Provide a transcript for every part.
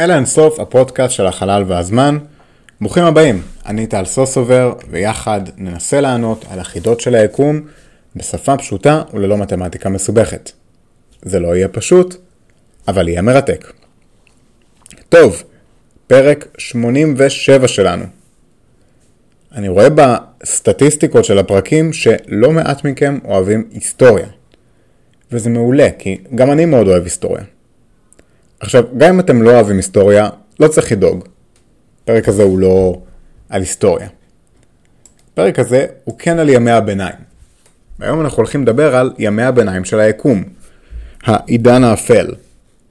אלה אינסוף, הפודקאסט של החלל והזמן. ברוכים הבאים, אני טל סוסובר, ויחד ננסה לענות על החידות של היקום בשפה פשוטה וללא מתמטיקה מסובכת. זה לא יהיה פשוט, אבל יהיה מרתק. טוב, פרק 87 שלנו. אני רואה בסטטיסטיקות של הפרקים שלא מעט מכם אוהבים היסטוריה. וזה מעולה, כי גם אני מאוד אוהב היסטוריה. עכשיו, גם אם אתם לא אוהבים היסטוריה, לא צריך לדאוג. הפרק הזה הוא לא על היסטוריה. הפרק הזה הוא כן על ימי הביניים. והיום אנחנו הולכים לדבר על ימי הביניים של היקום. העידן האפל.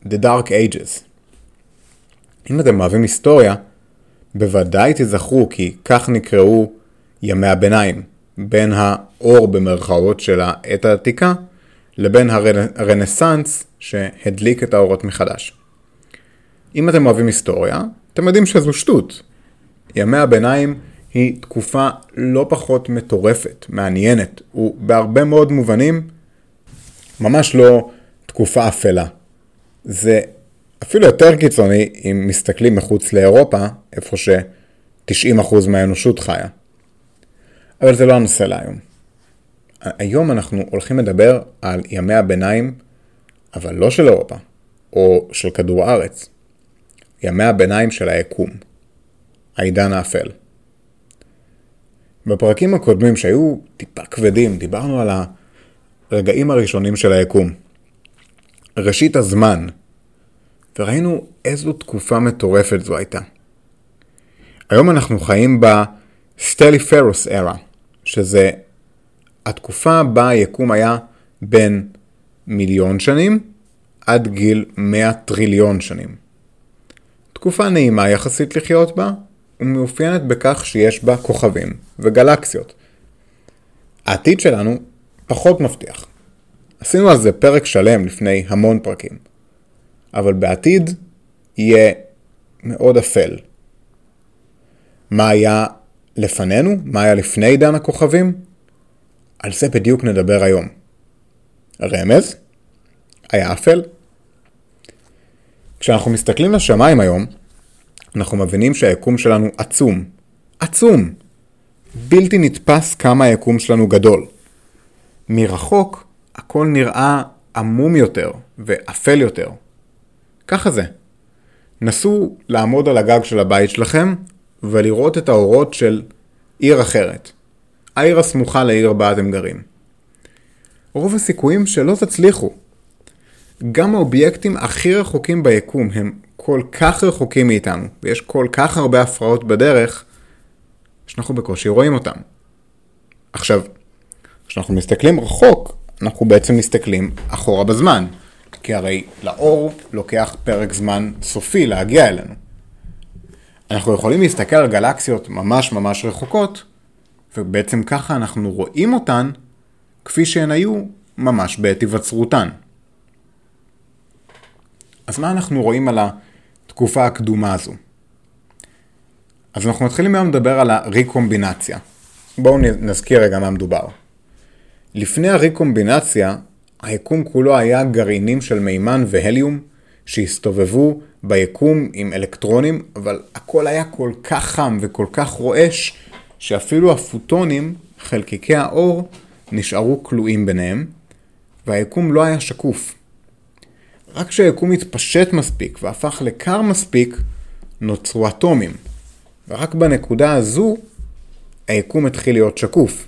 The Dark Ages. אם אתם אוהבים היסטוריה, בוודאי תזכרו כי כך נקראו ימי הביניים, בין האור במרכאות של העת העתיקה לבין הרנסאנס שהדליק את האורות מחדש. אם אתם אוהבים היסטוריה, אתם יודעים שזו שטות. ימי הביניים היא תקופה לא פחות מטורפת, מעניינת, ובהרבה מאוד מובנים ממש לא תקופה אפלה. זה אפילו יותר קיצוני אם מסתכלים מחוץ לאירופה, איפה ש-90% מהאנושות חיה. אבל זה לא הנושא להיום. היום אנחנו הולכים לדבר על ימי הביניים, אבל לא של אירופה, או של כדור הארץ. ימי הביניים של היקום. העידן האפל. בפרקים הקודמים שהיו טיפה כבדים, דיברנו על הרגעים הראשונים של היקום. ראשית הזמן, וראינו איזו תקופה מטורפת זו הייתה. היום אנחנו חיים ב Stelliferous Era, שזה התקופה בה היקום היה בין מיליון שנים עד גיל 100 טריליון שנים. תקופה נעימה יחסית לחיות בה, ומאופיינת בכך שיש בה כוכבים וגלקסיות. העתיד שלנו פחות מבטיח. עשינו על זה פרק שלם לפני המון פרקים. אבל בעתיד יהיה מאוד אפל. מה היה לפנינו? מה היה לפני עידן הכוכבים? על זה בדיוק נדבר היום. רמז? היה אפל? כשאנחנו מסתכלים לשמיים היום, אנחנו מבינים שהיקום שלנו עצום. עצום! בלתי נתפס כמה היקום שלנו גדול. מרחוק הכל נראה עמום יותר ואפל יותר. ככה זה. נסו לעמוד על הגג של הבית שלכם ולראות את האורות של עיר אחרת. העיר הסמוכה לעיר בה אתם גרים. רוב הסיכויים שלא תצליחו. גם האובייקטים הכי רחוקים ביקום הם כל כך רחוקים מאיתנו, ויש כל כך הרבה הפרעות בדרך, שאנחנו בקושי רואים אותם. עכשיו, כשאנחנו מסתכלים רחוק, אנחנו בעצם מסתכלים אחורה בזמן. כי הרי לאור לוקח פרק זמן סופי להגיע אלינו. אנחנו יכולים להסתכל על גלקסיות ממש ממש רחוקות, ובעצם ככה אנחנו רואים אותן כפי שהן היו ממש בעת היווצרותן. אז מה אנחנו רואים על התקופה הקדומה הזו? אז אנחנו מתחילים היום לדבר על הריקומבינציה. בואו נזכיר רגע מה מדובר. לפני הריקומבינציה, היקום כולו היה גרעינים של מימן והליום שהסתובבו ביקום עם אלקטרונים, אבל הכל היה כל כך חם וכל כך רועש, שאפילו הפוטונים, חלקיקי האור, נשארו כלואים ביניהם, והיקום לא היה שקוף. רק כשהיקום התפשט מספיק והפך לקר מספיק, נוצרו אטומים. ורק בנקודה הזו, היקום התחיל להיות שקוף.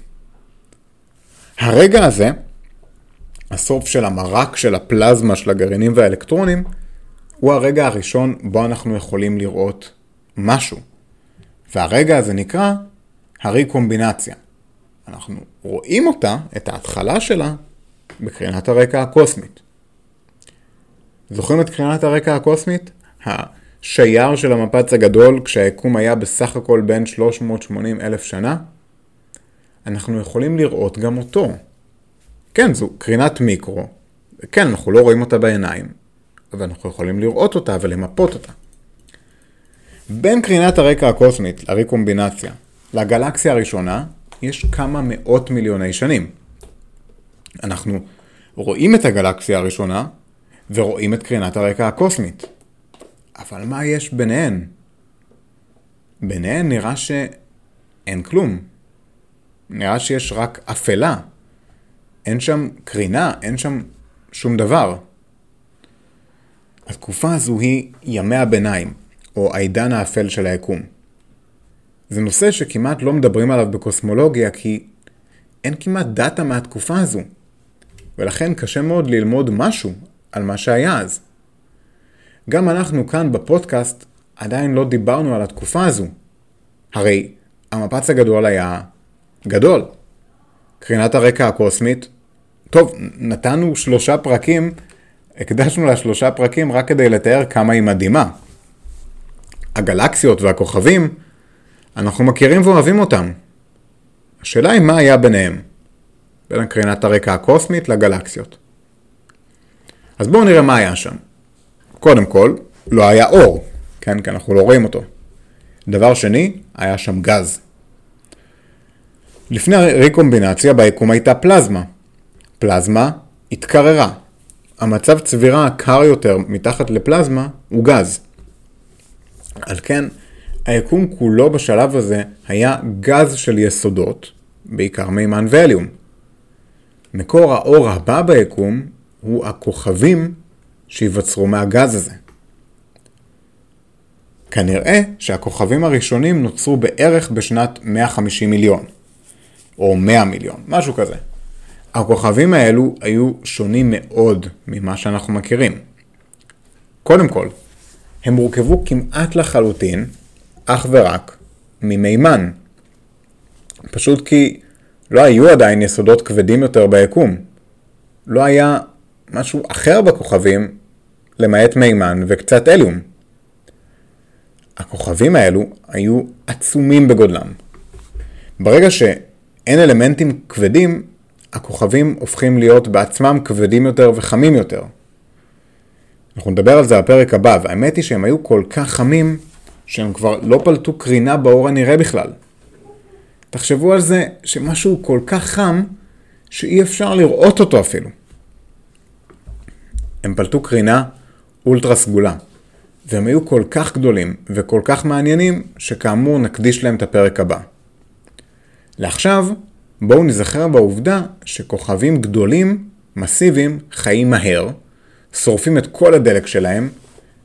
הרגע הזה, הסוף של המרק של הפלזמה של הגרעינים והאלקטרונים, הוא הרגע הראשון בו אנחנו יכולים לראות משהו. והרגע הזה נקרא הריקומבינציה. אנחנו רואים אותה, את ההתחלה שלה, בקרינת הרקע הקוסמית. זוכרים את קרינת הרקע הקוסמית? השייר של המפץ הגדול כשהיקום היה בסך הכל בין 380 אלף שנה? אנחנו יכולים לראות גם אותו. כן, זו קרינת מיקרו. כן, אנחנו לא רואים אותה בעיניים, אבל אנחנו יכולים לראות אותה ולמפות אותה. בין קרינת הרקע הקוסמית לריקומבינציה לגלקסיה הראשונה, יש כמה מאות מיליוני שנים. אנחנו רואים את הגלקסיה הראשונה ורואים את קרינת הרקע הקוסמית. אבל מה יש ביניהן? ביניהן נראה שאין כלום. נראה שיש רק אפלה. אין שם קרינה, אין שם שום דבר. התקופה הזו היא ימי הביניים, או העידן האפל של היקום. זה נושא שכמעט לא מדברים עליו בקוסמולוגיה כי אין כמעט דאטה מהתקופה הזו, ולכן קשה מאוד ללמוד משהו על מה שהיה אז. גם אנחנו כאן בפודקאסט עדיין לא דיברנו על התקופה הזו. הרי המפץ הגדול היה גדול. קרינת הרקע הקוסמית, טוב, נתנו שלושה פרקים, הקדשנו לה שלושה פרקים רק כדי לתאר כמה היא מדהימה. הגלקסיות והכוכבים, אנחנו מכירים ואוהבים אותם. השאלה היא מה היה ביניהם, בין קרינת הרקע הקוסמית לגלקסיות. אז בואו נראה מה היה שם. קודם כל, לא היה אור, כן? כי אנחנו לא רואים אותו. דבר שני, היה שם גז. לפני הריקומבינציה ביקום הייתה פלזמה. פלזמה התקררה. המצב צבירה הקר יותר מתחת לפלזמה הוא גז. על כן, היקום כולו בשלב הזה היה גז של יסודות, בעיקר מימן ואליום. מקור האור הבא ביקום הוא הכוכבים שייווצרו מהגז הזה. כנראה שהכוכבים הראשונים נוצרו בערך בשנת 150 מיליון, או 100 מיליון, משהו כזה. הכוכבים האלו היו שונים מאוד ממה שאנחנו מכירים. קודם כל, הם הורכבו כמעט לחלוטין, אך ורק, ממימן. פשוט כי לא היו עדיין יסודות כבדים יותר ביקום. לא היה משהו אחר בכוכבים, למעט מימן וקצת אליום. הכוכבים האלו היו עצומים בגודלם. ברגע שאין אלמנטים כבדים, הכוכבים הופכים להיות בעצמם כבדים יותר וחמים יותר. אנחנו נדבר על זה בפרק הבא, והאמת היא שהם היו כל כך חמים, שהם כבר לא פלטו קרינה באור הנראה בכלל. תחשבו על זה שמשהו כל כך חם, שאי אפשר לראות אותו אפילו. הם פלטו קרינה אולטרה סגולה, והם היו כל כך גדולים וכל כך מעניינים, שכאמור נקדיש להם את הפרק הבא. לעכשיו, בואו נזכר בעובדה שכוכבים גדולים, מסיביים, חיים מהר, שורפים את כל הדלק שלהם,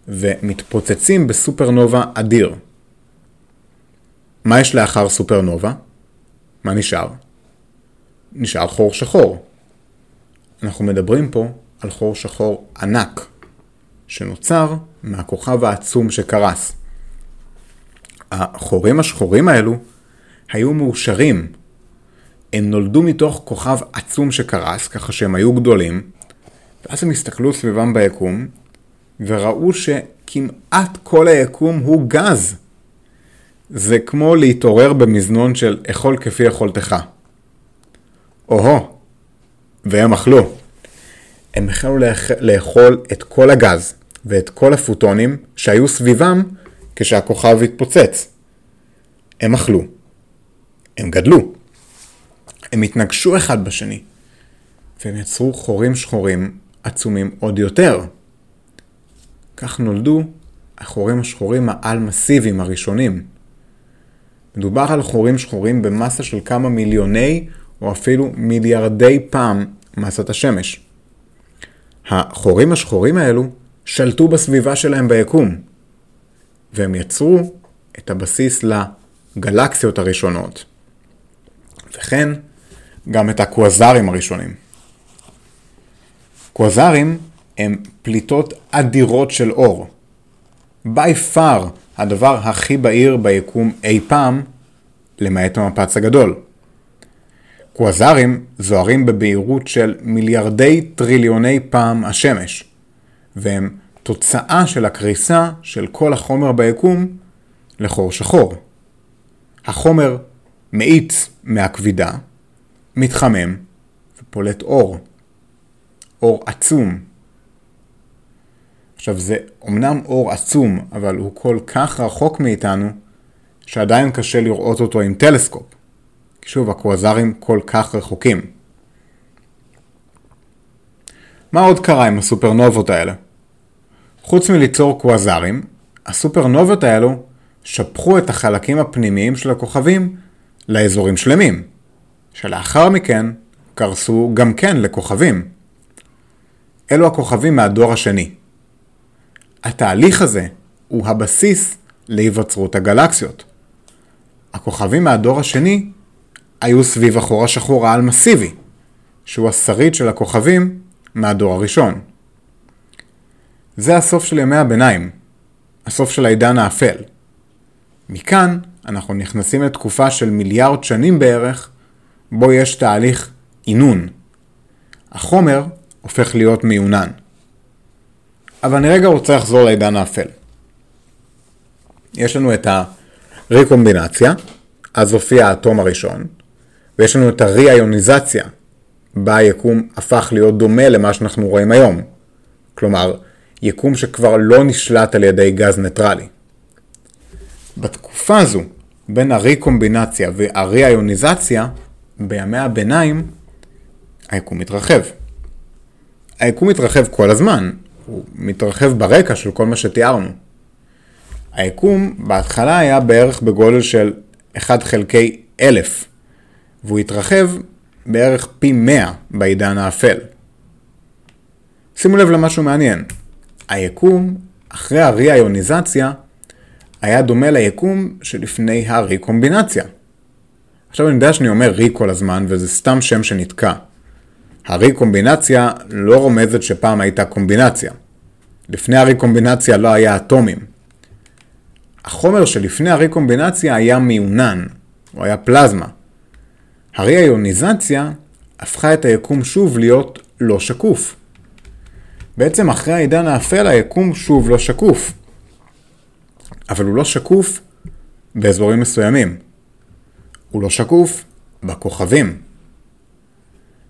ומתפוצצים בסופרנובה אדיר. מה יש לאחר סופרנובה? מה נשאר? נשאר חור שחור. אנחנו מדברים פה על חור שחור ענק, שנוצר מהכוכב העצום שקרס. החורים השחורים האלו היו מאושרים. הם נולדו מתוך כוכב עצום שקרס, ככה שהם היו גדולים, ואז הם הסתכלו סביבם ביקום, וראו שכמעט כל היקום הוא גז. זה כמו להתעורר במזנון של אכול כפי יכולתך. או-הו, והם אכלו. הם החלו לאכול את כל הגז ואת כל הפוטונים שהיו סביבם כשהכוכב התפוצץ. הם אכלו. הם גדלו. הם התנגשו אחד בשני. והם יצרו חורים שחורים עצומים עוד יותר. כך נולדו החורים השחורים העל-מסיביים הראשונים. מדובר על חורים שחורים במסה של כמה מיליוני או אפילו מיליארדי פעם מסת השמש. החורים השחורים האלו שלטו בסביבה שלהם ביקום, והם יצרו את הבסיס לגלקסיות הראשונות, וכן גם את הקווזרים הראשונים. קווזרים הם פליטות אדירות של אור. by far הדבר הכי בהיר ביקום אי פעם, למעט המפץ הגדול. קווזרים זוהרים בבהירות של מיליארדי טריליוני פעם השמש, והם תוצאה של הקריסה של כל החומר ביקום לחור שחור. החומר מאיץ מהכבידה, מתחמם ופולט אור. אור עצום. עכשיו זה אמנם אור עצום, אבל הוא כל כך רחוק מאיתנו, שעדיין קשה לראות אותו עם טלסקופ. כי שוב, הקווזרים כל כך רחוקים. מה עוד קרה עם הסופרנובות האלה? חוץ מליצור קווזרים, הסופרנובות האלו שפכו את החלקים הפנימיים של הכוכבים לאזורים שלמים, שלאחר מכן קרסו גם כן לכוכבים. אלו הכוכבים מהדור השני. התהליך הזה הוא הבסיס להיווצרות הגלקסיות. הכוכבים מהדור השני היו סביב החור השחור העל מסיבי, שהוא השריד של הכוכבים מהדור הראשון. זה הסוף של ימי הביניים, הסוף של העידן האפל. מכאן אנחנו נכנסים לתקופה של מיליארד שנים בערך, בו יש תהליך עינון. החומר הופך להיות מיונן. אבל אני רגע רוצה לחזור לעידן האפל. יש לנו את הריקומבינציה, אז הופיע האטום הראשון, ויש לנו את הרי-איוניזציה, בה היקום הפך להיות דומה למה שאנחנו רואים היום. כלומר, יקום שכבר לא נשלט על ידי גז ניטרלי. בתקופה הזו, בין הריקומבינציה והרי-איוניזציה, בימי הביניים, היקום מתרחב. היקום מתרחב כל הזמן, הוא מתרחב ברקע של כל מה שתיארנו. היקום בהתחלה היה בערך בגודל של 1 חלקי אלף, והוא התרחב בערך פי 100 בעידן האפל. שימו לב למשהו מעניין. היקום, אחרי הרי-איוניזציה, היה דומה ליקום שלפני הריקומבינציה. עכשיו אני יודע שאני אומר רי כל הזמן, וזה סתם שם שנתקע. הריקומבינציה לא רומזת שפעם הייתה קומבינציה. לפני הריקומבינציה לא היה אטומים. החומר שלפני הריקומבינציה היה מיונן, הוא היה פלזמה. הרי-איוניזציה הפכה את היקום שוב להיות לא שקוף. בעצם אחרי העידן האפל היקום שוב לא שקוף. אבל הוא לא שקוף באזורים מסוימים. הוא לא שקוף בכוכבים.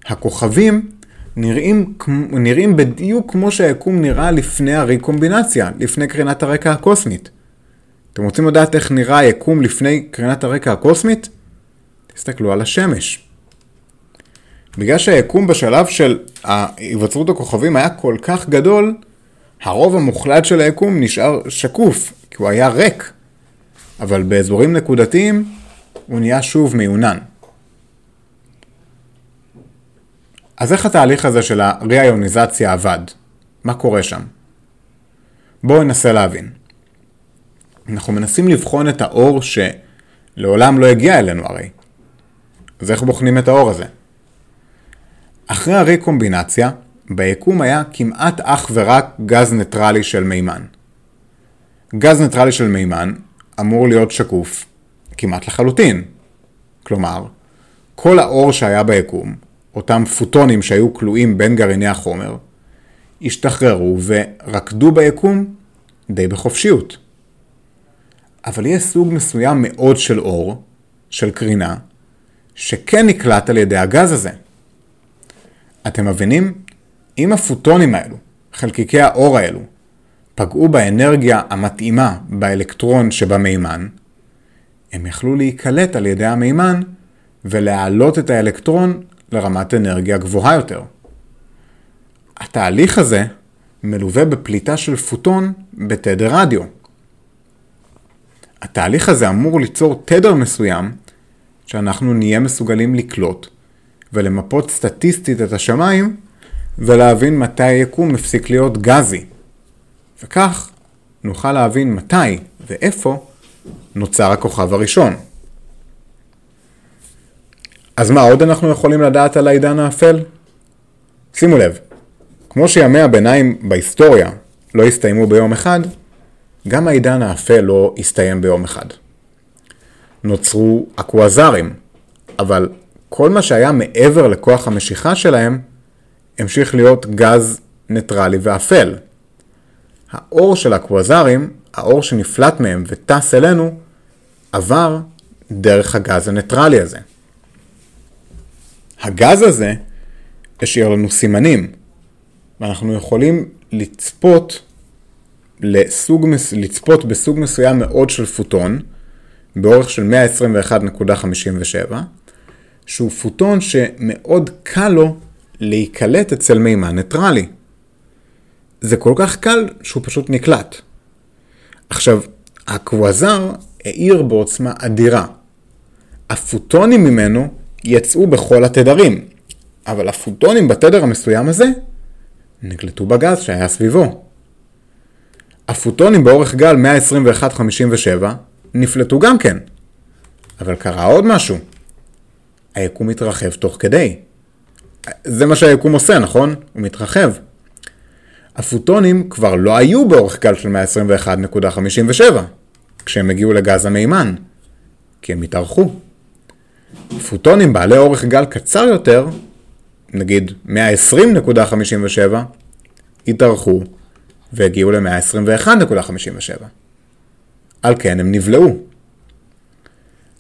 הכוכבים נראים, נראים בדיוק כמו שהיקום נראה לפני הריקומבינציה, לפני קרינת הרקע הקוסמית. אתם רוצים לדעת איך נראה היקום לפני קרינת הרקע הקוסמית? תסתכלו על השמש. בגלל שהיקום בשלב של היווצרות הכוכבים היה כל כך גדול, הרוב המוחלט של היקום נשאר שקוף, כי הוא היה ריק. אבל באזורים נקודתיים הוא נהיה שוב מיונן. אז איך התהליך הזה של הריאיוניזציה עבד? מה קורה שם? בואו ננסה להבין. אנחנו מנסים לבחון את האור שלעולם לא הגיע אלינו הרי. אז איך בוחנים את האור הזה? אחרי הריקומבינציה, ביקום היה כמעט אך ורק גז ניטרלי של מימן. גז ניטרלי של מימן אמור להיות שקוף כמעט לחלוטין. כלומר, כל האור שהיה ביקום, אותם פוטונים שהיו כלואים בין גרעיני החומר, השתחררו ורקדו ביקום די בחופשיות. אבל יש סוג מסוים מאוד של אור, של קרינה, שכן נקלט על ידי הגז הזה. אתם מבינים? אם הפוטונים האלו, חלקיקי האור האלו, פגעו באנרגיה המתאימה באלקטרון שבמימן, הם יכלו להיקלט על ידי המימן ולהעלות את האלקטרון לרמת אנרגיה גבוהה יותר. התהליך הזה מלווה בפליטה של פוטון בתדר רדיו. התהליך הזה אמור ליצור תדר מסוים שאנחנו נהיה מסוגלים לקלוט ולמפות סטטיסטית את השמיים ולהבין מתי היקום הפסיק להיות גזי. וכך נוכל להבין מתי ואיפה נוצר הכוכב הראשון. אז מה עוד אנחנו יכולים לדעת על העידן האפל? שימו לב, כמו שימי הביניים בהיסטוריה לא הסתיימו ביום אחד, גם העידן האפל לא הסתיים ביום אחד. נוצרו הקווזרים, אבל כל מה שהיה מעבר לכוח המשיכה שלהם, המשיך להיות גז ניטרלי ואפל. האור של הקווזרים, האור שנפלט מהם וטס אלינו, עבר דרך הגז הניטרלי הזה. הגז הזה השאיר לנו סימנים, ואנחנו יכולים לצפות, לסוג, לצפות בסוג מסוים מאוד של פוטון, באורך של 121.57, שהוא פוטון שמאוד קל לו להיקלט אצל מימן ניטרלי. זה כל כך קל שהוא פשוט נקלט. עכשיו, הקוואזר האיר בעוצמה אדירה. הפוטונים ממנו יצאו בכל התדרים, אבל הפוטונים בתדר המסוים הזה נקלטו בגז שהיה סביבו. הפוטונים באורך גל 121.57 נפלטו גם כן, אבל קרה עוד משהו. היקום מתרחב תוך כדי. זה מה שהיקום עושה, נכון? הוא מתרחב. הפוטונים כבר לא היו באורך גל של 121.57 כשהם הגיעו לגז המימן, כי הם התארכו. פוטונים בעלי אורך גל קצר יותר, נגיד 120.57, התארכו והגיעו ל-121.57. על כן הם נבלעו.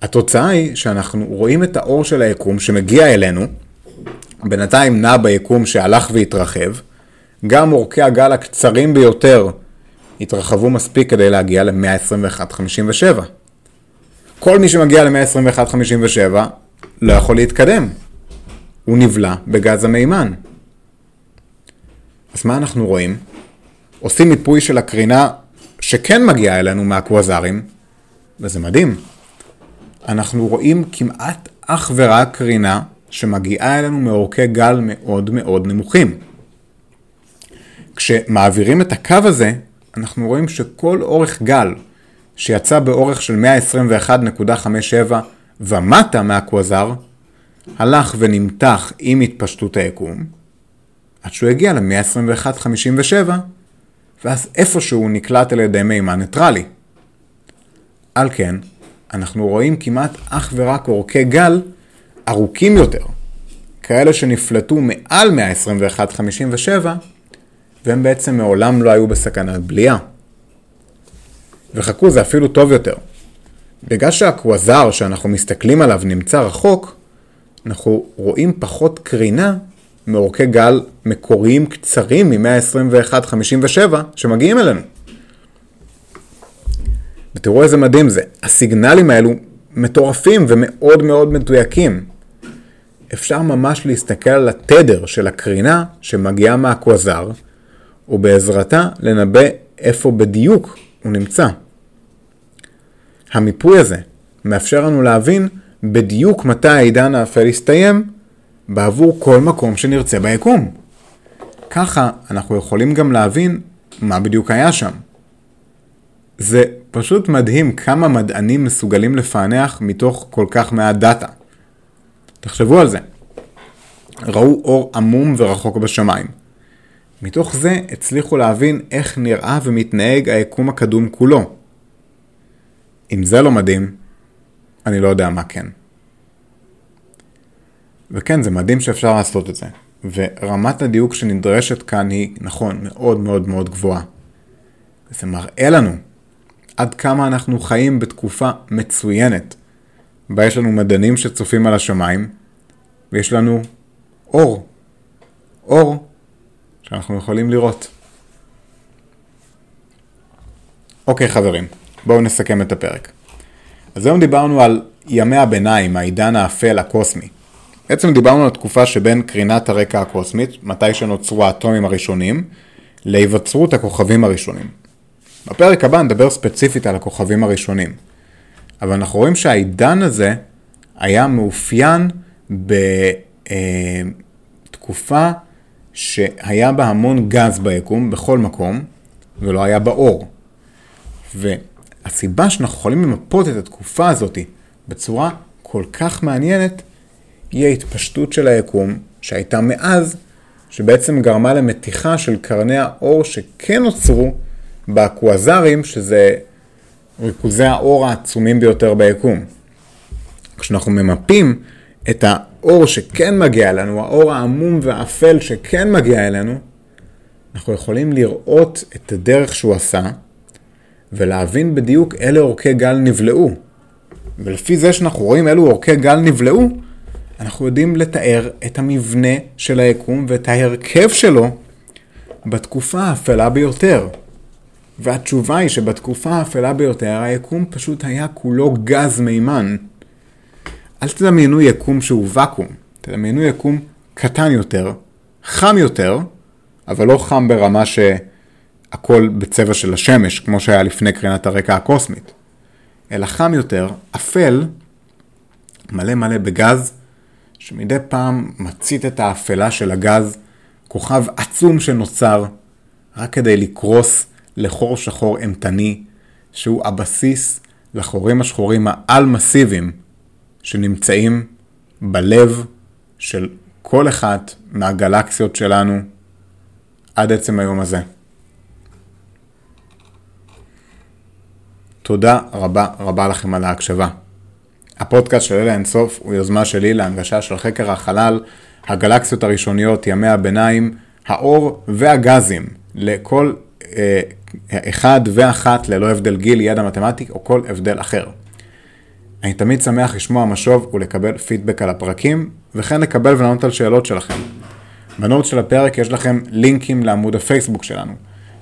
התוצאה היא שאנחנו רואים את האור של היקום שמגיע אלינו, בינתיים נע ביקום שהלך והתרחב, גם אורכי הגל הקצרים ביותר התרחבו מספיק כדי להגיע ל-121.57. כל מי שמגיע ל-121.57 לא יכול להתקדם. הוא נבלע בגז המימן. אז מה אנחנו רואים? עושים מיפוי של הקרינה שכן מגיעה אלינו מהקווזרים, וזה מדהים. אנחנו רואים כמעט אך ורק קרינה שמגיעה אלינו מאורכי גל מאוד מאוד נמוכים. כשמעבירים את הקו הזה, אנחנו רואים שכל אורך גל שיצא באורך של 121.57 ומטה מהקווזר, הלך ונמתח עם התפשטות היקום, עד שהוא הגיע ל-121.57, ואז איפשהו נקלט על ידי מימן ניטרלי. על כן, אנחנו רואים כמעט אך ורק אורכי גל ארוכים יותר, כאלה שנפלטו מעל 121.57, והם בעצם מעולם לא היו בסכנת בליעה. וחכו, זה אפילו טוב יותר. בגלל שהקווזר שאנחנו מסתכלים עליו נמצא רחוק, אנחנו רואים פחות קרינה מאורכי גל מקוריים קצרים מ-121.57 שמגיעים אלינו. ותראו איזה מדהים זה, הסיגנלים האלו מטורפים ומאוד מאוד מדויקים. אפשר ממש להסתכל על התדר של הקרינה שמגיעה מהקווזר, ובעזרתה לנבא איפה בדיוק הוא נמצא. המיפוי הזה מאפשר לנו להבין בדיוק מתי העידן האפל יסתיים בעבור כל מקום שנרצה ביקום. ככה אנחנו יכולים גם להבין מה בדיוק היה שם. זה פשוט מדהים כמה מדענים מסוגלים לפענח מתוך כל כך מעט דאטה. תחשבו על זה. ראו אור עמום ורחוק בשמיים. מתוך זה הצליחו להבין איך נראה ומתנהג היקום הקדום כולו. אם זה לא מדהים, אני לא יודע מה כן. וכן, זה מדהים שאפשר לעשות את זה. ורמת הדיוק שנדרשת כאן היא, נכון, מאוד מאוד מאוד גבוהה. זה מראה לנו עד כמה אנחנו חיים בתקופה מצוינת, בה יש לנו מדענים שצופים על השמיים, ויש לנו אור. אור שאנחנו יכולים לראות. אוקיי חברים, בואו נסכם את הפרק. אז היום דיברנו על ימי הביניים, העידן האפל הקוסמי. בעצם דיברנו על התקופה שבין קרינת הרקע הקוסמית, מתי שנוצרו האטומים הראשונים, להיווצרות הכוכבים הראשונים. בפרק הבא נדבר ספציפית על הכוכבים הראשונים. אבל אנחנו רואים שהעידן הזה היה מאופיין בתקופה שהיה בה המון גז ביקום בכל מקום, ולא היה בה אור. והסיבה שאנחנו יכולים למפות את התקופה הזאת בצורה כל כך מעניינת, היא ההתפשטות של היקום שהייתה מאז, שבעצם גרמה למתיחה של קרני האור שכן נוצרו באקווזרים, שזה ריכוזי האור העצומים ביותר ביקום. כשאנחנו ממפים את האור שכן מגיע אלינו, האור העמום והאפל שכן מגיע אלינו, אנחנו יכולים לראות את הדרך שהוא עשה ולהבין בדיוק אילו אורכי גל נבלעו. ולפי זה שאנחנו רואים אילו אורכי גל נבלעו, אנחנו יודעים לתאר את המבנה של היקום ואת ההרכב שלו בתקופה האפלה ביותר. והתשובה היא שבתקופה האפלה ביותר היקום פשוט היה כולו גז מימן. אל תדמיינו יקום שהוא ואקום, תדמיינו יקום קטן יותר, חם יותר, אבל לא חם ברמה הכל בצבע של השמש, כמו שהיה לפני קרינת הרקע הקוסמית, אלא חם יותר, אפל, מלא מלא בגז, שמדי פעם מצית את האפלה של הגז, כוכב עצום שנוצר, רק כדי לקרוס לחור שחור אימתני, שהוא הבסיס לחורים השחורים העל-מסיביים שנמצאים בלב של כל אחת מהגלקסיות שלנו עד עצם היום הזה. תודה רבה רבה לכם על ההקשבה. הפודקאסט של אלה אינסוף הוא יוזמה שלי להנגשה של חקר החלל, הגלקסיות הראשוניות, ימי הביניים, האור והגזים לכל אה, אחד ואחת ללא הבדל גיל, ידע מתמטי או כל הבדל אחר. אני תמיד שמח לשמוע משוב ולקבל פידבק על הפרקים, וכן לקבל ולענות על שאלות שלכם. בנוט של הפרק יש לכם לינקים לעמוד הפייסבוק שלנו.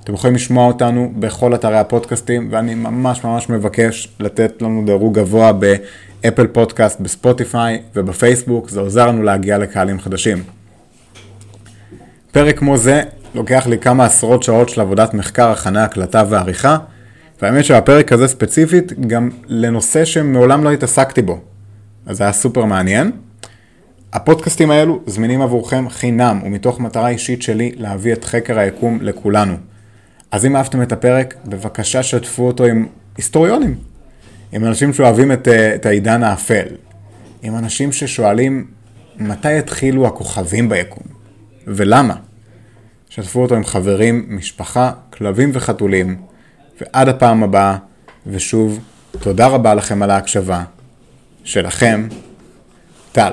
אתם יכולים לשמוע אותנו בכל אתרי הפודקאסטים, ואני ממש ממש מבקש לתת לנו דירוג גבוה באפל פודקאסט, בספוטיפיי ובפייסבוק, זה עוזר לנו להגיע לקהלים חדשים. פרק כמו זה לוקח לי כמה עשרות שעות של עבודת מחקר, הכנה, הקלטה ועריכה, והאמת שהפרק הזה ספציפית גם לנושא שמעולם לא התעסקתי בו. אז זה היה סופר מעניין. הפודקאסטים האלו זמינים עבורכם חינם ומתוך מטרה אישית שלי להביא את חקר היקום לכולנו. אז אם אהבתם את הפרק, בבקשה שתפו אותו עם היסטוריונים, עם אנשים שאוהבים את, אה, את העידן האפל, עם אנשים ששואלים מתי התחילו הכוכבים ביקום, ולמה. שתפו אותו עם חברים, משפחה, כלבים וחתולים, ועד הפעם הבאה, ושוב, תודה רבה לכם על ההקשבה. שלכם, טל.